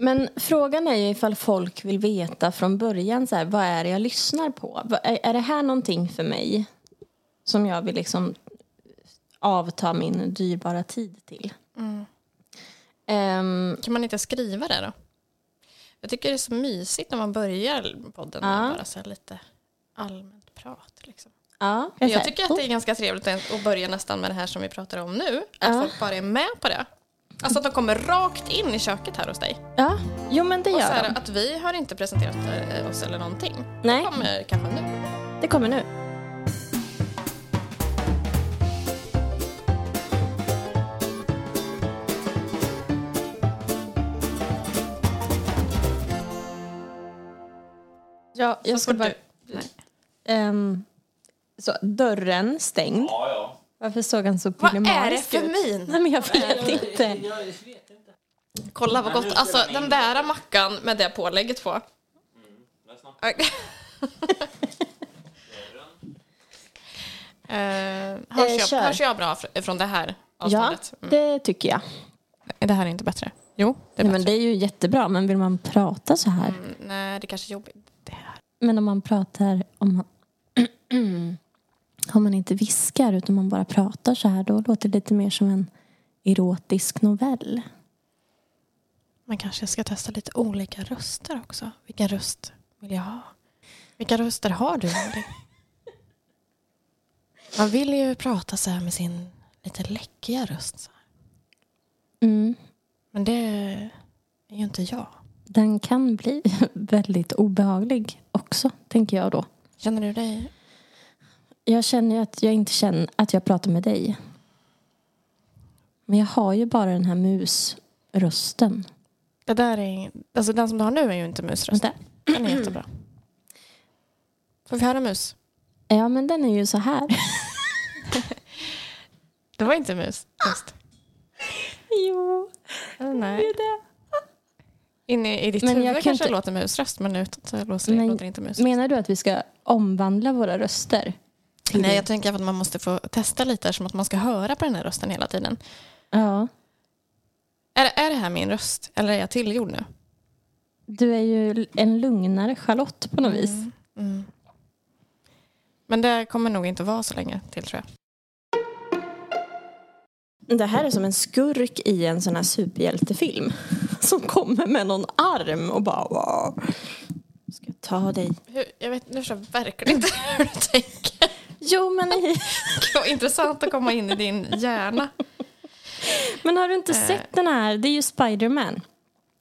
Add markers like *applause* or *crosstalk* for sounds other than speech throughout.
Men frågan är ju ifall folk vill veta från början så här, vad är det jag lyssnar på? Är, är det här någonting för mig som jag vill liksom avta min dyrbara tid till? Ehm, Kan man inte skriva det då? Jag tycker det är så mysigt när man börjar podden med Ja. bara så här lite allmänt prat. Liksom. ja, Jag, här, tycker att det är ganska trevligt att börja nästan med det här som vi pratar om nu. Att Ja. folk bara är med på det. Alltså att de kommer rakt in i köket här hos dig. Ja, jo men det Och så gör här, de. att vi har inte presenterat eh, oss eller någonting. Nej. Det kommer kanske nu. Det kommer nu. Ja, jag ska bara... du- Nej. Ehm, så, dörren stängd. Ja, ja. Varför såg han så Vad är det för ut? min? Nej, men jag vet inte. Jag vet inte. Kolla vad gott. Alltså den där mackan med det pålägget på. Uh, *laughs* hörs, Eh, jag, kör. hörs jag bra fr- från det här Ja, avståndet? Mm. det tycker jag. Det här är inte bättre. Jo, det är Nej, bättre. men det är ju jättebra, men vill man prata så här? Mm, nej, det kanske är jobbigt. Det här. Men om man pratar om *clears throat* man, om man inte viskar utan man bara pratar så här då låter det lite mer som en erotisk novell. Man kanske ska testa lite olika röster också. Vilken röst vill jag ha? Vilka röster har du, Molly? *laughs* Man vill ju prata så här med sin lite läckiga röst. Så. Mm. Men det är ju inte jag. Den kan bli *laughs* väldigt obehaglig också, tänker jag då. Känner du dig? Jag känner ju att jag inte känner att jag pratar med dig. Men jag har ju bara den här musrösten. Det där är, alltså den som du har nu är ju inte musröst. Vänta. Den är jättebra. Får vi höra mus? Ja, men den är ju så här. *laughs* Det var inte mus. Just. jo, nej. det är det. Inne i ditt Men jag huvud kan kanske inte- låter musröst men utåt så låter, Men- låter det inte mus. Menar du att vi ska omvandla våra röster? Till- Nej, jag tänker att man måste få testa lite som att man ska höra på den här rösten hela tiden. Ja. Är, är det här min röst eller är jag tillgjord nu? Du är ju en lugnare Charlotte på något vis. Mm. Men det kommer nog inte vara så länge till tror jag. Det här är som en skurk i en sån här superhjältefilm. *laughs* Som kommer med någon arm och bara wow. Ska jag ta dig? Hur, jag vet, nu jag verkligen inte *laughs* hur du tänker. Jo men, i, *laughs* var intressant att komma in i din hjärna. men har du inte Eh. sett den här? Det är ju Spiderman.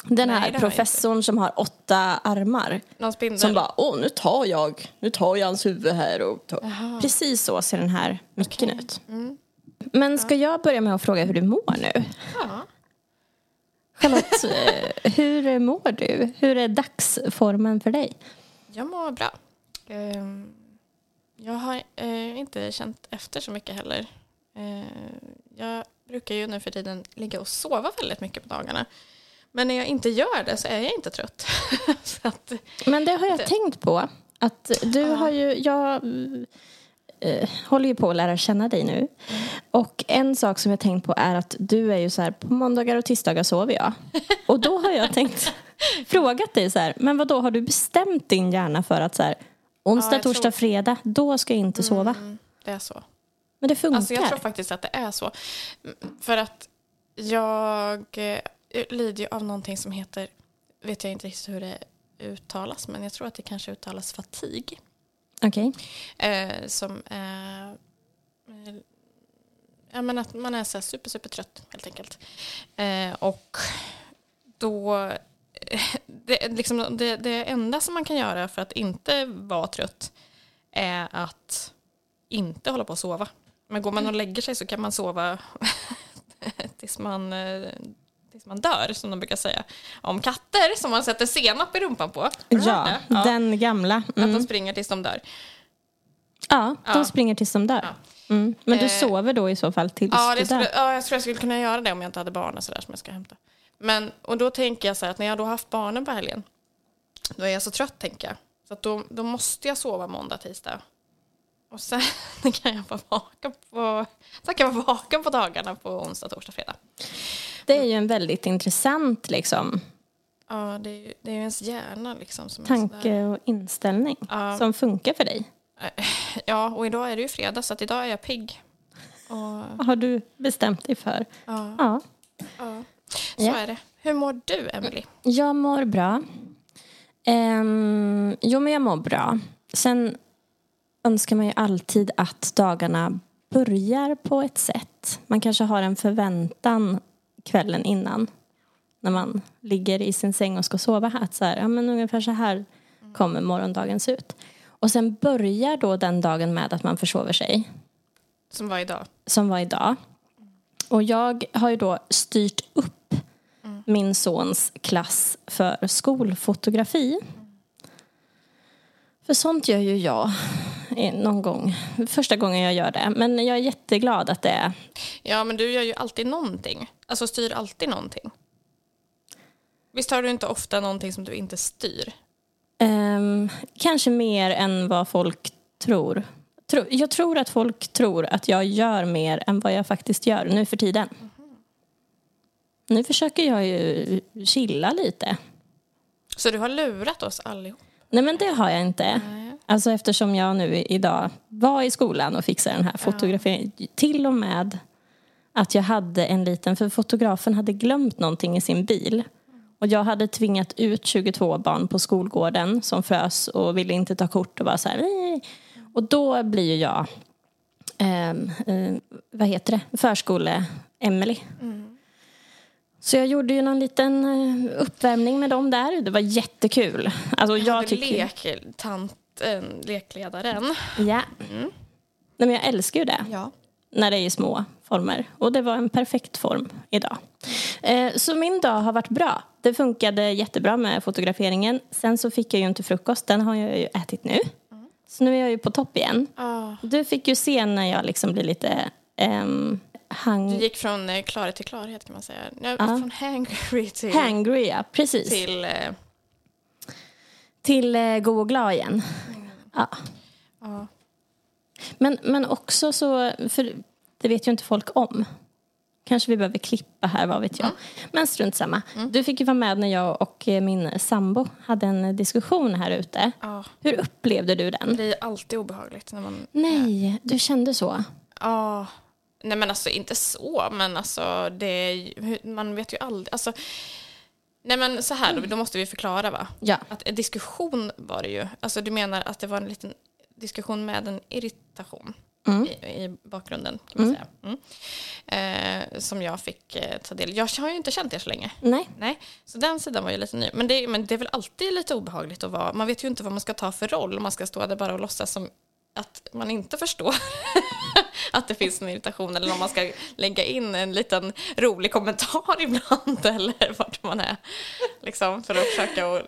Den Nej, här professorn som har åtta armar. Någon spindel. Som bara, åh nu tar jag, nu tar jag hans huvud här och. Precis så ser den här micken Okej. ut. Mm. Men ska jag börja med att fråga hur du mår nu? Ja. Charlotte, eh, hur mår du? Hur är dagsformen för dig? Jag mår bra. Ehm, Jag har eh, inte känt efter så mycket heller. Eh, Jag brukar ju nu för tiden ligga och sova väldigt mycket på dagarna. Men när jag inte gör det så är jag inte trött. *laughs* att, Men det har jag Det- tänkt på. Att du Ja. har ju, jag eh, håller ju på att lära känna dig nu. Och en sak som jag tänkt på är att du är ju så här, på måndagar och tisdagar sover jag. Och då har jag tänkt, *laughs* frågat dig så här, men vad då har du bestämt din hjärna för att så här, onsdag, Ja, torsdag, tror- fredag, då ska jag inte sova. Mm, det är så. Men det funkar. Alltså jag tror faktiskt att det är så. För att jag eh, lider ju av någonting som heter, vet jag inte riktigt hur det uttalas, men jag tror att det kanske uttalas fatig. Okej. Eh, som är eh, ja, men att man är så här super, super trött helt enkelt. Eh, och då det, liksom, det, det enda som man kan göra för att inte vara trött är att inte hålla på att sova. Men går man och lägger sig så kan man sova *laughs* tills man, eh, tills man dör, som de brukar säga. Om katter som man sätter senap i rumpan på. Ja, ja. den gamla. Att de Mm. springer tills de dör. Ja, de Ja. springer tills de dör. Ja. Mm. Men du Eh, sover då i så fall tills Ja, du skulle, dör? ja, jag tror jag skulle kunna göra det om jag inte hade barn och sådär som jag ska hämta. Men, och då tänker jag så här att när jag då haft barnen på helgen, då är jag så trött tänker jag. Så att då, då måste jag sova måndag, tisdag. Och sen *laughs* kan jag vara vaken på, sen kan jag vara vaken på dagarna på onsdag, torsdag, fredag. Det är ju en väldigt intressant liksom, Ja, det är ju, det är ju ens hjärna liksom. Som Tanke och inställning Ja. som funkar för dig. Ja, och idag är det ju fredag så att idag är jag pigg. Och, har du bestämt dig för? ja, Ja, ja. Så Ja. är det. Hur mår du, Emily? jag mår bra. Ehm, jo, men jag mår bra. Sen önskar man ju alltid att dagarna börjar på ett sätt. Man kanske har en förväntan kvällen innan när man ligger i sin säng och ska sova. Att så här, ja, men ungefär så här kommer morgondagen se ut. Och sen börjar då den dagen med att man försover sig. Som var idag? som var idag. Och jag har ju då styrt upp min sons klass för skolfotografi. För sånt gör ju jag eh, någon gång. Första gången jag gör det. Men jag är jätteglad att det är... Ja, men du gör ju alltid någonting. Alltså styr alltid någonting. Visst har du inte ofta någonting som du inte styr? ehm, kanske mer än vad folk tror. Tro, jag tror att folk tror att jag gör mer än vad jag faktiskt gör nu för tiden. Nu försöker jag ju chilla lite. Så du har lurat oss allihop? Nej men det har jag inte. Nej. Alltså eftersom jag nu idag var i skolan och fixade den här fotograferingen. Till och med att jag hade en liten, för fotografen hade glömt någonting i sin bil. Och jag hade tvingat ut 22 barn på skolgården som frös och ville inte ta kort och bara så här. "Nej." Och då blir ju jag, ehm, eh, vad heter det, förskole-Emily. Så jag gjorde ju någon liten eh, uppvärmning med dem där. Det var jättekul. Alltså Jag jag tycker... lek, tanten, lekledaren. Ja. Nej, men jag älskar ju det Ja. när det är i små former. Och det var en perfekt form idag. Eh, så min dag har varit bra. Det funkade jättebra med fotograferingen. Sen så fick jag ju inte frukost. Den har jag ju ätit nu. Så nu är jag ju på topp igen. Ah, Du fick ju se när jag liksom blir lite um, du hang... gick från eh, klarhet till klarhet kan man säga. Ja, Ja. Från hangry *laughs* till, hangry, ja. Precis. Till, eh, till uh, god och glad igen. Ja. ja. Men, men också så, för det vet ju inte folk om. Kanske vi behöver klippa här, vad vet jag. Men strunt samma. Du fick ju vara med när jag och eh, min sambo hade en diskussion här ute. Ja. Hur upplevde du den? Det är alltid obehagligt när man... Nej, du kände så? Ja. Nej men alltså inte så, men alltså det man vet ju aldrig. Alltså, nej men så här, då, då måste vi förklara va? Ja. Att en diskussion var det ju. Alltså du menar att det var en liten diskussion med en irritation Mm. i, i bakgrunden kan man säga. Mm. Eh, som jag fick eh, ta del Jag har ju inte känt er så länge. Nej. Nej, så den sidan var ju lite ny. Men det, men det är väl alltid lite obehagligt att vara, man vet ju inte vad man ska ta för roll om man ska stå där bara och låtsas som att man inte förstår *laughs* *laughs* att det finns en irritation eller om man ska lägga in en liten rolig kommentar *laughs* ibland eller vart man är. Liksom, för att försöka att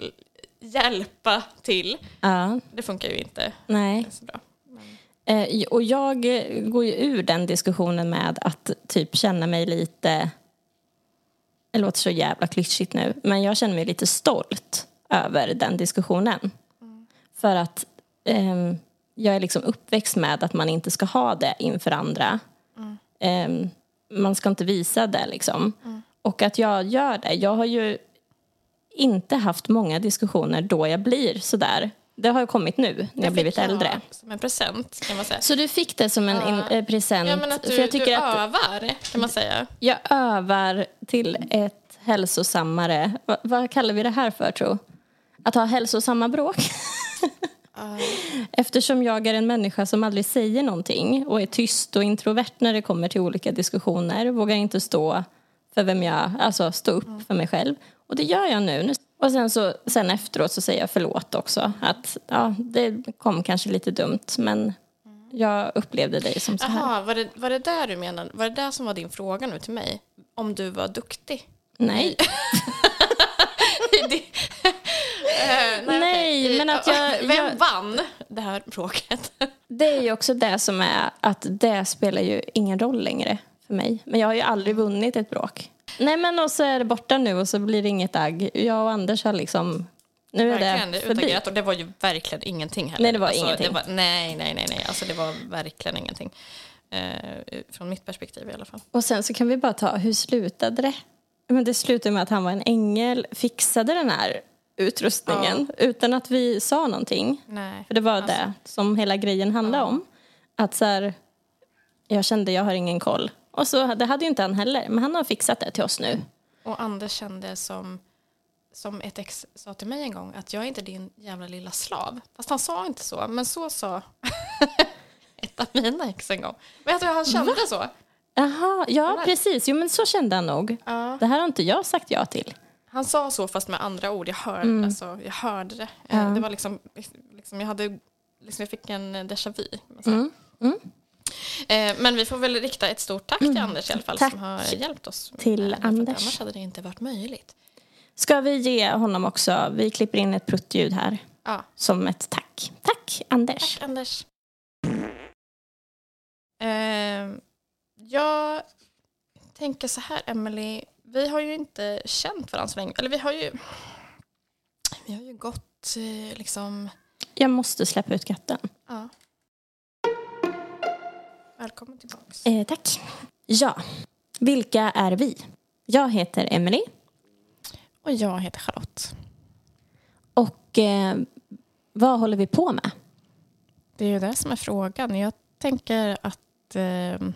hjälpa till. Ja, Det funkar ju inte nej. så bra. Eh, och jag går ju ur den diskussionen med att typ känna mig lite... Det låter så jävla klyschigt nu, men jag känner mig lite stolt över den diskussionen. För att ehm, jag är liksom uppväxt med att man inte ska ha det inför andra. Ehm, man ska inte visa det liksom. Och att jag gör det. Jag har ju inte haft många diskussioner då jag blir sådär. Det har ju kommit nu när jag fick blivit äldre. Som en present kan man säga. Så du fick det som en in, Ja. eh, present? Ja, men att du, för jag tycker du att övar kan man säga. jag övar till ett hälsosammare... Va, vad kallar vi det här för, tro? Att ha hälsosamma bråk? *laughs* Eftersom jag är en människa som aldrig säger någonting och är tyst och introvert när det kommer till olika diskussioner. Vågar inte stå för vem jag... Alltså stå upp för mig själv. Och det gör jag nu. Och sen, så, sen efteråt så säger jag förlåt också. Att ja, det kom kanske lite dumt men jag upplevde dig som så här. Jaha, var det, var det där du menade? Var det där som var din fråga nu till mig? Om du var duktig? Nej. *laughs* Eh, Nej, men att jag- *laughs* Vem jag- vann det här bråket? *laughs* Det är ju också det som är att det spelar ju ingen roll längre för mig. Men jag har ju aldrig vunnit ett bråk. Nej men och så är det borta nu och så blir det inget agg. Jag och Anders har liksom, nu är Verkligen, det förbi. utagerat och det var ju verkligen ingenting heller. Nej, det var alltså, ingenting. Det var, nej, nej, nej, nej, alltså det var verkligen ingenting. Eh, från mitt perspektiv i alla fall. Och sen så kan vi bara ta, hur slutade det? Men det slutade med att han var en ängel, fixade den här utrustningen utan att vi sa någonting. Nej. För det var det som hela grejen handlade om. Att så här, jag kände jag har ingen koll. Och så, det hade ju inte han heller, men han har fixat det till oss nu. Och Anders kände som, som ett ex sa till mig en gång att jag är inte din jävla lilla slav. Fast han sa inte så, men så sa *laughs* ett av mina ex en gång. Vet du hur han kände så? Jaha, ja precis. Jo men så kände han nog. Ja. Det här har inte jag sagt ja till. Han sa så fast med andra ord. Jag hörde, alltså, jag hörde det. Eh, Ja. Det var liksom, liksom, jag hade, liksom, jag fick en déjà vu. Mm. Mm. Eh, men vi får väl rikta ett stort tack till Anders i alla fall Tack som har hjälpt oss. till Anders. Annars hade det inte varit möjligt. Ska vi ge honom också, vi klipper in ett pruttljud här Ja, som ett tack. Tack Anders. tack Anders. Eh, jag tänker så här, Emily. Vi har ju inte känt varandra så länge. Eller vi har ju, vi har ju gått eh, liksom... Jag måste släppa ut katten. Ja. Välkommen tillbaks. Eh, tack. Ja, vilka är vi? Jag heter Emily Och jag heter Charlotte. och eh, vad håller vi på med? Det är ju det som är frågan. Jag tänker att eh,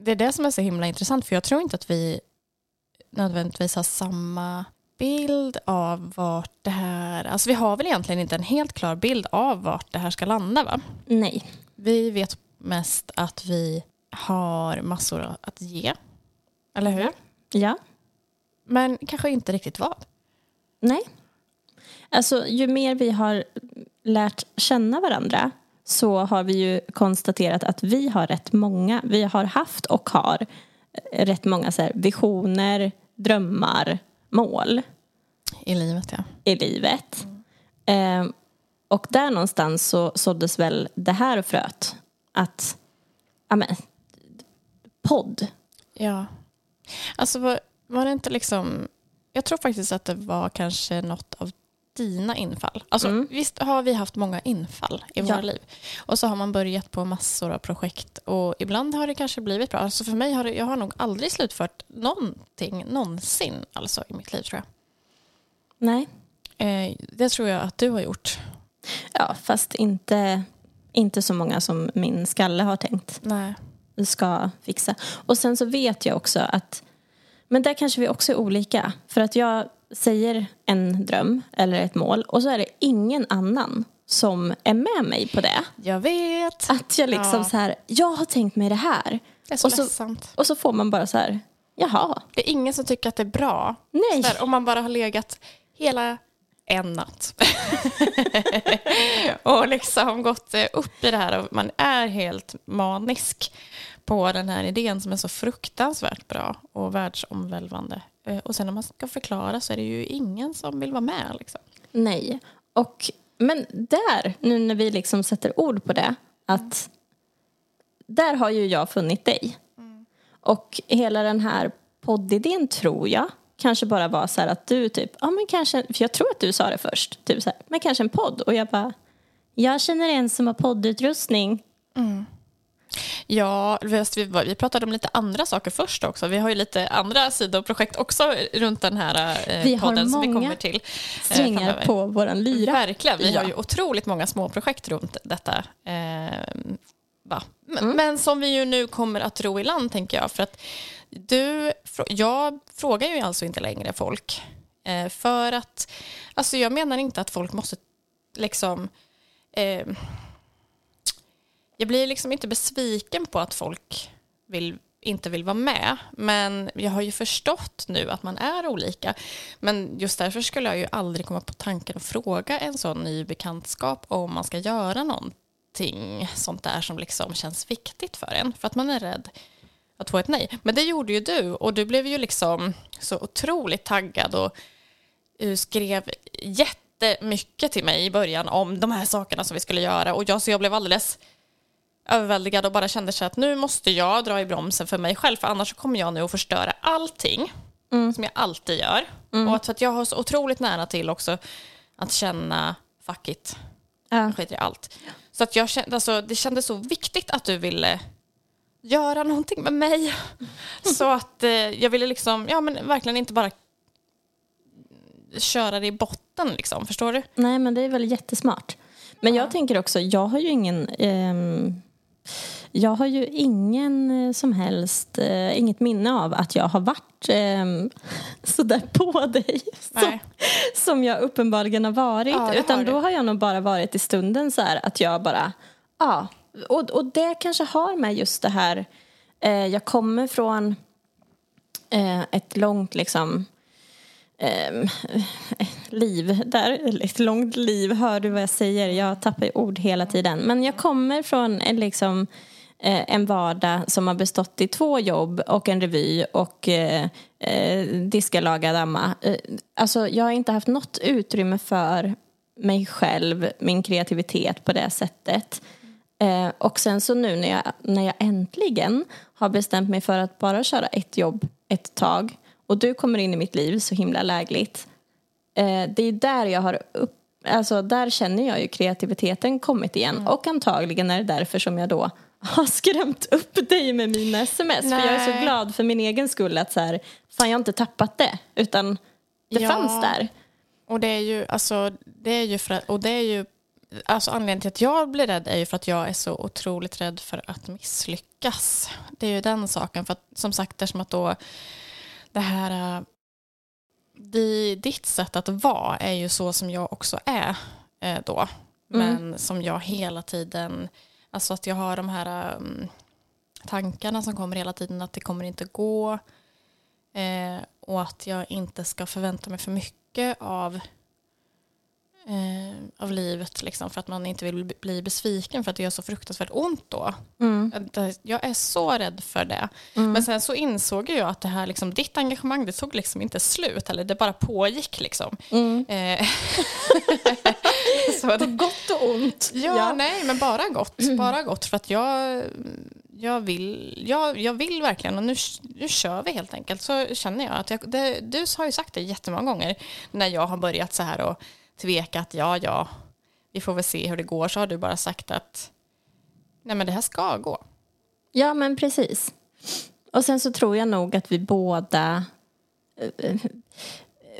det är det som är så himla intressant för jag tror inte att vi nödvändigtvis har samma bild av vart det här... Alltså vi har väl egentligen inte en helt klar bild av vart det här ska landa va? Nej. Vi vet mest att vi har massor att ge. Eller hur? Ja. Men kanske inte riktigt vad. Nej. Alltså, ju mer vi har lärt känna varandra så har vi ju konstaterat att vi har rätt många, vi har haft och har rätt många så visioner, drömmar, mål I livet ja. i livet. Eh, och där någonstans så såddes väl det här fröet att, ja men, podd. Ja. Alltså var, var det inte liksom... Jag tror faktiskt att det var kanske något av dina infall. Alltså, Mm. Visst har vi haft många infall i våra Ja. liv. Och så har man börjat på massor av projekt och ibland har det kanske blivit bra. Alltså för mig har det, jag har nog aldrig slutfört någonting någonsin alltså, i mitt liv tror jag. Nej. Eh, det tror jag att du har gjort. Ja, fast inte, inte så många som min skalle har tänkt. Nej. ska fixa. Och sen så vet jag också att, men där kanske vi också är olika. För att jag säger en dröm eller ett mål och så är det ingen annan som är med mig på det. Jag vet. Att jag liksom Ja. så här, jag har tänkt mig det här. Det är så och så- ledsamt. Och så får man bara så här, jaha, Det är ingen som tycker att det är bra. nej. Där, om man bara har legat hela en natt *laughs* och liksom gått eh, upp i det här och man är helt manisk på den här idén som är så fruktansvärt bra och världsomvälvande. Eh, Och sen när man ska förklara så är det ju ingen som vill vara med. Liksom. Nej. Och, men där, nu när vi liksom sätter ord på det, att där har ju jag funnit dig. Och hela den här poddidén tror jag kanske bara var så här att du typ, ja men kanske, för jag tror att du sa det först, typ så här, men kanske en podd. Och jag bara, jag känner en som har poddutrustning. Ja, vi, vi pratade om lite andra saker först också. Vi har ju lite andra sidoprojekt också runt den här eh, Vi har podden som vi många kommer till. eh, Strängar framöver. på våran lyra. Verkligen. Vi Ja. har ju otroligt många små projekt runt detta. Eh, Mm. men som vi ju nu kommer att ro i land, tänker jag. För att du, jag frågar ju alltså inte längre folk. Eh, för att, alltså jag menar inte att folk måste liksom... Eh, jag blir liksom inte besviken på att folk vill, inte vill vara med. Men jag har ju förstått nu att man är olika. Men just därför skulle jag ju aldrig komma på tanken att fråga en sån ny bekantskap om man ska göra någonting sånt där som liksom känns viktigt för en. För att man är rädd att få ett nej. Men det gjorde ju du och du blev ju liksom så otroligt taggad och skrev jättemycket till mig i början om de här sakerna som vi skulle göra. Och jag, så jag blev alldeles överväldigad och bara kände så att nu måste jag dra i bromsen för mig själv för annars kommer jag nu att förstöra allting som jag alltid gör. Och att, för att jag har så otroligt nära till också att känna fuck it, Ja. jag skiter i allt. Så att jag kände, alltså, det kändes så viktigt att du ville göra någonting med mig. *laughs* Så att eh, jag ville liksom, ja men verkligen inte bara köra det i botten liksom, förstår du? Nej, men det är väl jättesmart. Men jag tänker också, jag har ju ingen... ehm, jag har ju ingen eh, som helst, eh, inget minne av att jag har varit *laughs* eh, sådär på dig *laughs* som, som jag uppenbarligen har varit. Ja, Utan har då har jag nog bara varit i stunden så här att jag bara, ja. Och, och det kanske har med just det här, eh, jag kommer från eh, ett långt liksom eh, *laughs* liv där, eller ett långt liv, hör du vad jag säger? Jag tappar ju ord hela tiden. Men jag kommer från en, liksom, eh, en vardag som har bestått i två jobb och en revy och eh, eh, diska, laga, damma. Eh, alltså, jag har inte haft något utrymme för mig själv, min kreativitet på det sättet. Eh, och sen så nu när jag, när jag äntligen har bestämt mig för att bara köra ett jobb ett tag och du kommer in i mitt liv så himla lägligt. Eh, det är där jag har upp, alltså där känner jag ju kreativiteten kommit igen och antagligen är det därför som jag då har *laughs* skrämt upp dig med mina sms. För jag är så Nej. glad för min egen skull att så här, fan jag har inte tappat det utan det Ja. fanns där. Och det är ju, alltså, det är ju för att, och det är ju, alltså anledningen till att jag blir rädd är ju för att jag är så otroligt rädd för att misslyckas. Det är ju den saken, för att som sagt, det är som att då det här, di, ditt sätt att vara är ju så som jag också är eh, då. Men som jag hela tiden, alltså att jag har de här um, tankarna som kommer hela tiden att det kommer inte gå. Eh, och att jag inte ska förvänta mig för mycket av, eh, av livet. Liksom, för att man inte vill bli- besviken för att det gör så fruktansvärt ont då. Att Jag är så rädd för det. Men sen så insåg jag att det här, liksom, ditt engagemang det tog liksom inte slut. Eller det bara pågick. Liksom. Eh, *laughs* så det, gott och ont. Ja, nej, men bara gott. Bara gott för att jag, jag, vill, jag, jag vill verkligen och nu, nu kör vi helt enkelt. Så känner jag att jag, det, du har ju sagt det jättemånga gånger när jag har börjat så här och tveka att ja, ja, vi får väl se hur det går. Så har du bara sagt att nej, men det här ska gå. Ja, men precis. Och sen så tror jag nog att vi båda eh,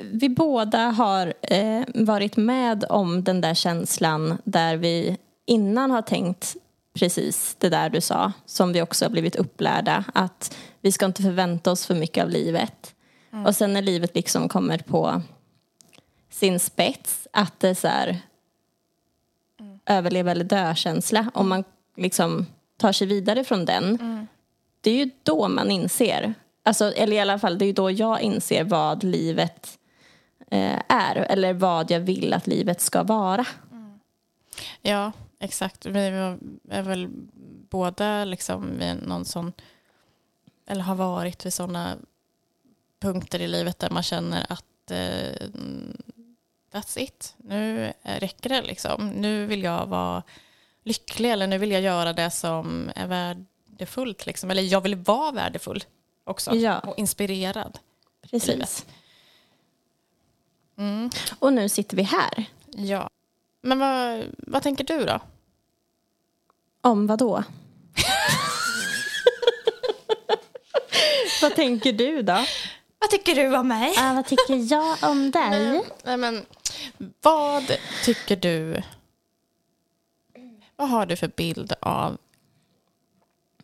vi båda har eh, varit med om den där känslan där vi innan har tänkt precis det där du sa som vi också har blivit upplärda att vi ska inte förvänta oss för mycket av livet. Och sen när livet liksom kommer på sin spets att det är så här överleva eller dö-känsla om man liksom tar sig vidare från den det är ju då man inser, alltså, eller i alla fall det är ju då jag inser vad livet eh, är eller vad jag vill att livet ska vara. Ja, exakt. Vi är väl båda liksom vid någon sån, eller har varit vid sådana punkter i livet där man känner att eh, that's it. Nu eh, räcker det liksom. Nu vill jag vara lycklig eller nu vill jag göra det som är värdefullt. Liksom. Eller jag vill vara värdefull också Ja. och inspirerad. Precis. Mm. Och nu sitter vi här. Ja. Men vad, vad tänker du då? Om vad då? vad tänker du då? Vad tycker du om mig? Ah, vad tycker jag om dig? Nej, men, vad tycker du... Vad har du för bild av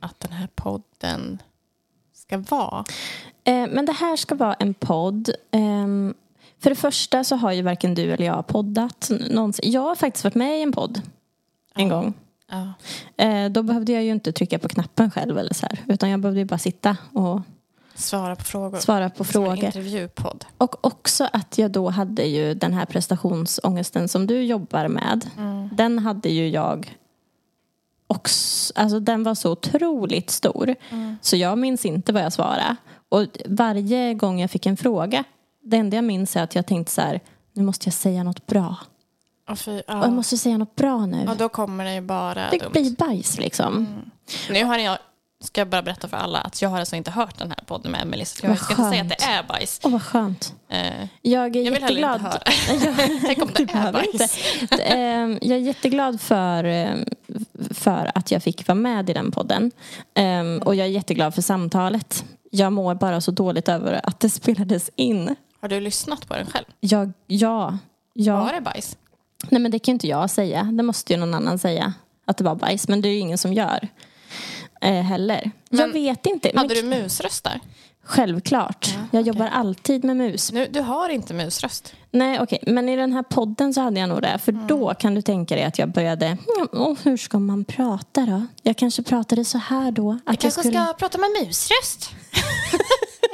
att den här podden ska vara? Eh, men det här ska vara en podd. Ehm, för det första så har ju varken du eller jag poddat någonsin. Jag har faktiskt varit med i en podd en gång. Ja. Eh, då behövde jag ju inte trycka på knappen själv eller så här, utan jag behövde ju bara sitta och Svara på frågor. svara på Som en frågor. intervjupodd. Och också att jag då hade ju den här prestationsångesten som du jobbar med. Den hade ju jag också, alltså den var så otroligt stor. Så jag minns inte vad jag svarade. Och varje gång jag fick en fråga, det enda jag minns är att jag tänkte så här, nu måste jag säga något bra. Och fy, Och ja. jag måste säga något bra nu. ja, då kommer det ju bara det dumt. blir bajs liksom. Nu har jag, ska jag bara berätta för alla att jag har alltså inte hört den här podden med Emelie. Så jag Vad ska inte säga skönt. att det är bajs. Åh, vad skönt. Eh, Jag är jag vill heller jätteglad. inte höra. *laughs* Jag- *laughs* Tänk om det är bajs. inte. Ehm, Jag är jätteglad för, ehm, för att jag fick vara med i den podden. Ehm, och jag är jätteglad för samtalet. Jag mår bara så dåligt över att det spelades in. Har du lyssnat på den själv? Jag, ja, ja. Var det bajs? Nej men det kan ju inte jag säga. Det måste ju någon annan säga. Att det var bajs. Men det är ju ingen som gör. Eh, heller. jag Men vet inte. Men Hade du musröst där? Självklart. Ja, jag jobbar alltid med mus. Nu, du har inte musröst. Nej, okej. Men i den här podden så hade jag nog det. För Mm. då kan du tänka dig att jag började... "Mm, åh, hur ska man prata då? Jag kanske pratade så här då. Att jag kanske skulle... ska prata med musröst. *laughs*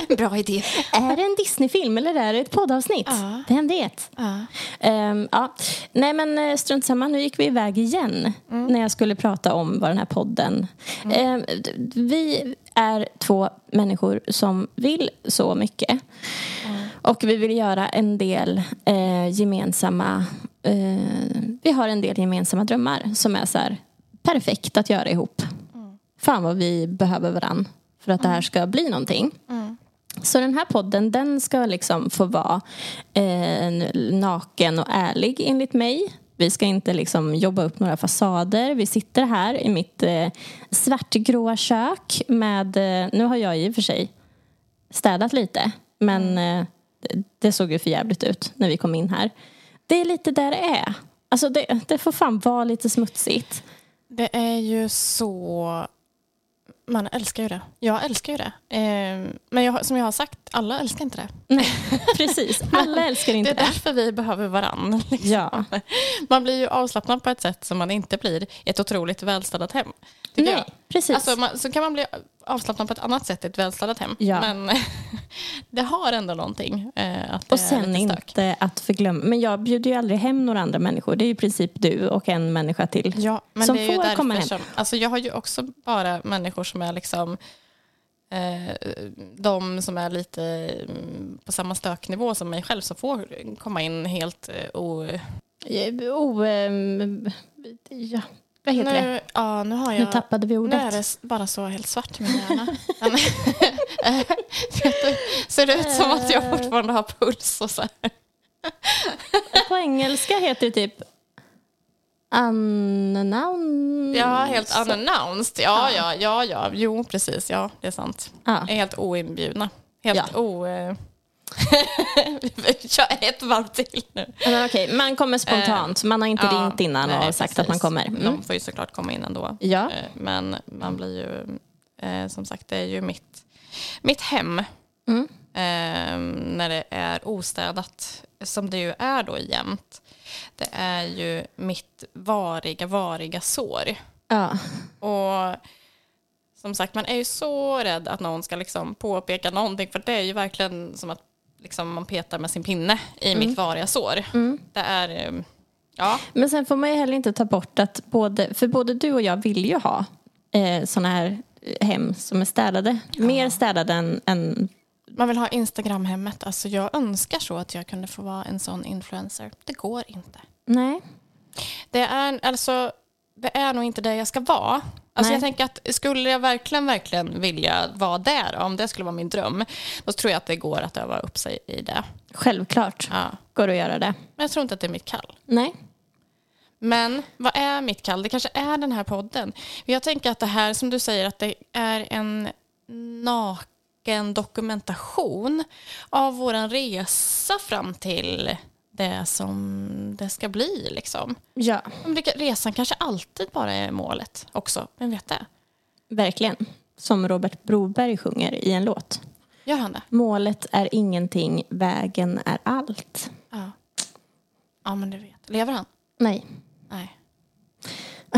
*laughs* bra idé. Är det en Disney-film eller är det ett poddavsnitt? Ja. Vem vet? Ja. Ehm, ja. Nej men eh, strunt samma, nu gick vi iväg igen Mm. när jag skulle prata om vad den här podden... Ehm, d- vi är två människor som vill så mycket. Och vi vill göra en del eh, gemensamma... Eh, vi har en del gemensamma drömmar som är så här perfekt att göra ihop. Fan vad vi behöver varann för att det här ska bli någonting. Så den här podden den ska liksom få vara eh, naken och ärlig enligt mig. Vi ska inte liksom jobba upp några fasader. Vi sitter här i mitt eh, svartgråa kök med... Eh, nu har jag i och för sig städat lite, men eh, det, det såg ju för jävligt ut när vi kom in här. Det är lite där det är. Alltså det, det får fan vara lite smutsigt. Det är ju så... Man älskar ju det. Jag älskar ju det. Eh, men jag, som jag har sagt, alla älskar inte det. Nej, *laughs* precis. Alla älskar Det inte är det. därför vi behöver varann. Liksom. Ja. Man blir ju avslappnad på ett sätt som man inte blir i ett otroligt välstädat hem. Nej, jag. precis. Alltså, man, så kan man bli avslappnad på ett annat sätt i ett välstädat hem. Ja. Men *laughs* det har ändå någonting. Eh, att Och sen inte att förglömma. Men jag bjuder ju aldrig hem några andra människor. Det är i princip du och en människa till. Ja, men som det är ju får därför komma hem. som... Alltså jag har ju också bara människor som är liksom... Eh, de som är lite mm, på samma stöknivå som mig själv som får komma in helt eh, o... Eh, O, ehm, ja, vad heter det? Nu, ja, nu har Nu jag... tappade vi Nu ordet. är det bara så helt svart i min hjärna. *laughs* Ser det ut som att jag fortfarande har puls och så här. På engelska heter det typ unannounced. Ja, helt unannounced. Ja, ja, ja, ja. Jo, precis. Ja, det är sant. Är helt oinbjudna. Helt Ja. o... eh, *laughs* kör ett varv till nu. Men okej, man kommer spontant. Man har inte Ja, ringt innan nej, och sagt precis. att man kommer. Mm. De får ju såklart komma in ändå. Ja. Eh, Men man blir ju, eh, som sagt, det är ju mitt, mitt hem. Mm. Eh, när det är ostädat, som det ju är då jämt. Det är ju mitt variga, variga sår. Ja. Och som sagt, man är ju så rädd att någon ska liksom påpeka någonting. För det är ju verkligen som att liksom man petar med sin pinne i Mm. mitt variga sår. Det är, eh, ja, Men sen får man ju heller inte ta bort att både, för både du och jag vill ju ha eh, såna här hem som är städade. Mer städade än, än Man vill ha Instagram-hemmet. Alltså jag önskar så att jag kunde få vara en sån influencer. Det går inte. nej. Det är, alltså, det är nog inte det jag ska vara. Alltså Nej. jag tänker att skulle jag verkligen, verkligen vilja vara där, om det skulle vara min dröm, då tror jag att det går att öva upp sig i det. Självklart Ja. går det att göra det. Men jag tror inte att det är mitt kall. Nej. Men vad är mitt kall? Det kanske är den här podden. Jag tänker att det här, som du säger, att det är en naken dokumentation av vår resa fram till det som det ska bli. Liksom. Ja, Resan kanske alltid bara är målet också. Vem vet det? verkligen. Som Robert Broberg sjunger i en låt. Gör han det? Målet är ingenting, vägen är allt. Ja. Ja, men du vet. Lever han? Nej. Nej.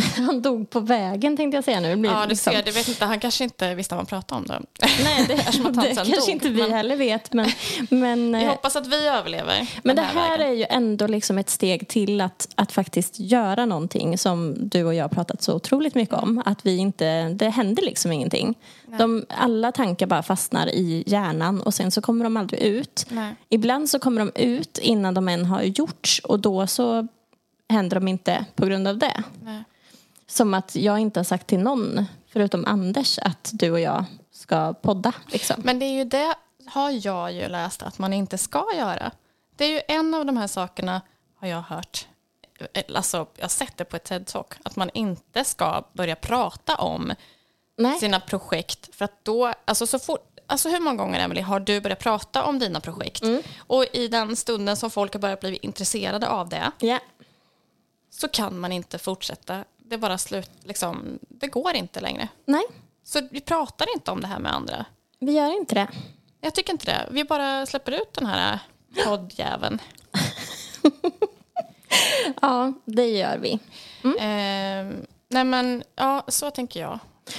*laughs* Han dog på vägen tänkte jag säga nu. Det blir Ja, du liksom- ser. Du vet inte, han kanske inte visste vad man pratade om då. *laughs* Nej, det, *laughs* han det kanske dog, inte vi men- heller vet. Men, men, Vi eh, hoppas att vi överlever men det här vägen. är ju ändå liksom ett steg till att, att faktiskt göra någonting som du och jag har pratat så otroligt mycket om. Att vi inte, det händer liksom ingenting. De, alla tankar bara fastnar i hjärnan och sen så kommer de aldrig ut. Nej. Ibland så kommer de ut innan de än har gjorts och då så händer de inte på grund av det. Nej. Som att jag inte har sagt till någon, förutom Anders, att du och jag ska podda. Liksom. Men det är ju det har jag ju läst att man inte ska göra. Det är ju en av de här sakerna har jag hört eh, alltså, jag har sett det på ett TED-talk, att man inte ska börja prata om Nej. sina projekt. För att då, alltså så fort, alltså hur många gånger Emily har du börjat prata om dina projekt? Och i den stunden som folk har börjat bli intresserade av det Ja. så kan man inte fortsätta. Det bara slut, liksom, det går inte längre. Nej, Så vi pratar inte om det här med andra. vi gör inte det. Jag tycker inte det. Vi bara släpper ut den här poddjäveln. *laughs* Ja, det gör vi. Eh, nej men, ja, så tänker jag.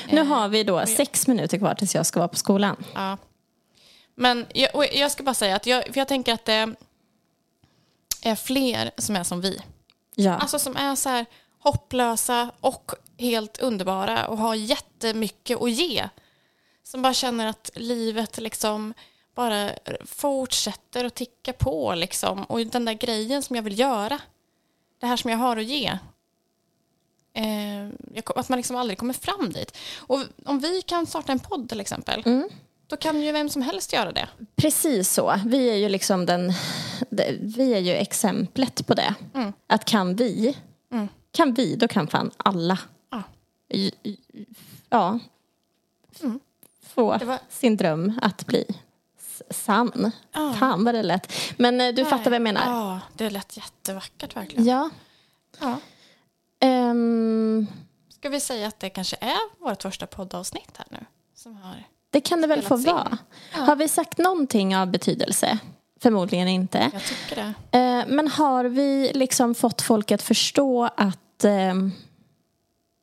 Nu har vi då sex minuter kvar tills jag ska vara på skolan. Ja. Men jag, jag ska bara säga att jag, jag tänker att det är fler som är som vi. Ja. Alltså som är så här hopplösa och helt underbara och har jättemycket att ge. Som bara känner att livet liksom bara fortsätter att ticka på liksom. Och den där grejen som jag vill göra. Det här som jag har att ge. Eh, att man liksom aldrig kommer fram dit. Och om vi kan starta en podd till exempel. Då kan ju vem som helst göra det. Precis så. Vi är ju liksom den... Vi är ju exemplet på det. Mm. Att kan vi, kan vi, då kan fan alla. Ja. Ja. Mm. Få var- sin dröm att bli sann. Ja. Fan vad det lät. Men eh, du fattar vad jag menar. Ja, det lät jättevackert verkligen. Ja. Ja. Ehm, Ska vi säga att det kanske är vårt första poddavsnitt här nu? Som har... det kan det väl få vara. Har vi sagt någonting av betydelse? Förmodligen inte. Jag tycker det. Eh, men har vi liksom fått folk att förstå att ehm,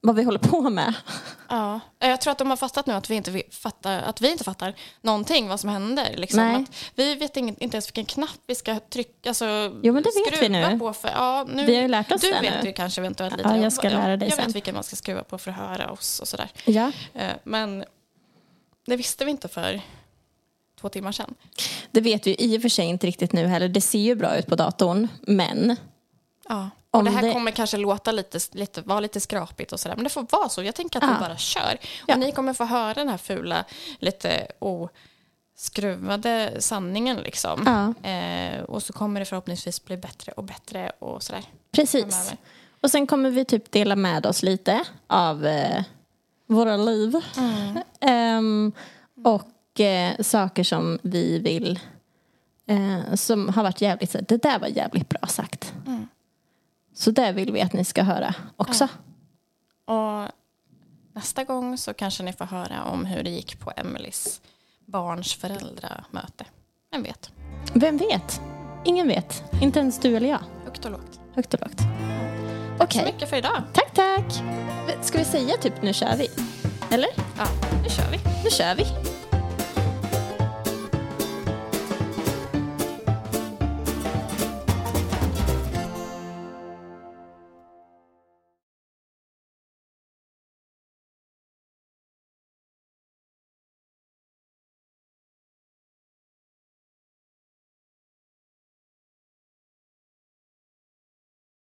vad vi håller på med? *laughs* Ja. Jag tror att de har fattat nu att vi inte fattar, att vi inte fattar någonting vad som händer. Liksom. Vi vet inte ens vilken knapp vi ska trycka. Alltså, Jo, men det vet vi nu. På för, ja, nu. Vi har ju lärt oss Du det vet nu. ju kanske eventuellt lite. Ja, jag ska lära dig Jag sen. vet vilken man ska skruva på för att höra oss och sådär. Ja. Eh, Men det visste vi inte för två timmar sedan. Det vet vi i och för sig inte riktigt nu heller. Det ser ju bra ut på datorn, men Ja. Om Och det här det- kommer kanske låta lite, lite, vara lite skrapigt och sådär. Men det får vara så. Jag tänker att Ja. vi bara kör. Och Ja. ni kommer få höra den här fula, lite oskruvade sanningen liksom. Ja. Eh, och så kommer det förhoppningsvis bli bättre och bättre och sådär. precis. Och sen kommer vi typ dela med oss lite av eh, våra liv. Ehm, och eh, saker som vi vill eh, som har varit jävligt så det där var jävligt bra sagt. Så det vill vi att ni ska höra också. Och nästa gång så kanske ni får höra om hur det gick på Emelies barns föräldramöte. Vem vet? Vem vet? Ingen vet. Inte ens du eller jag. Högt och lågt. Högt och lågt. Tack så Okej. mycket för idag. Tack, tack. Ska vi säga typ nu kör vi? Eller? Ja, nu kör vi. Nu kör vi.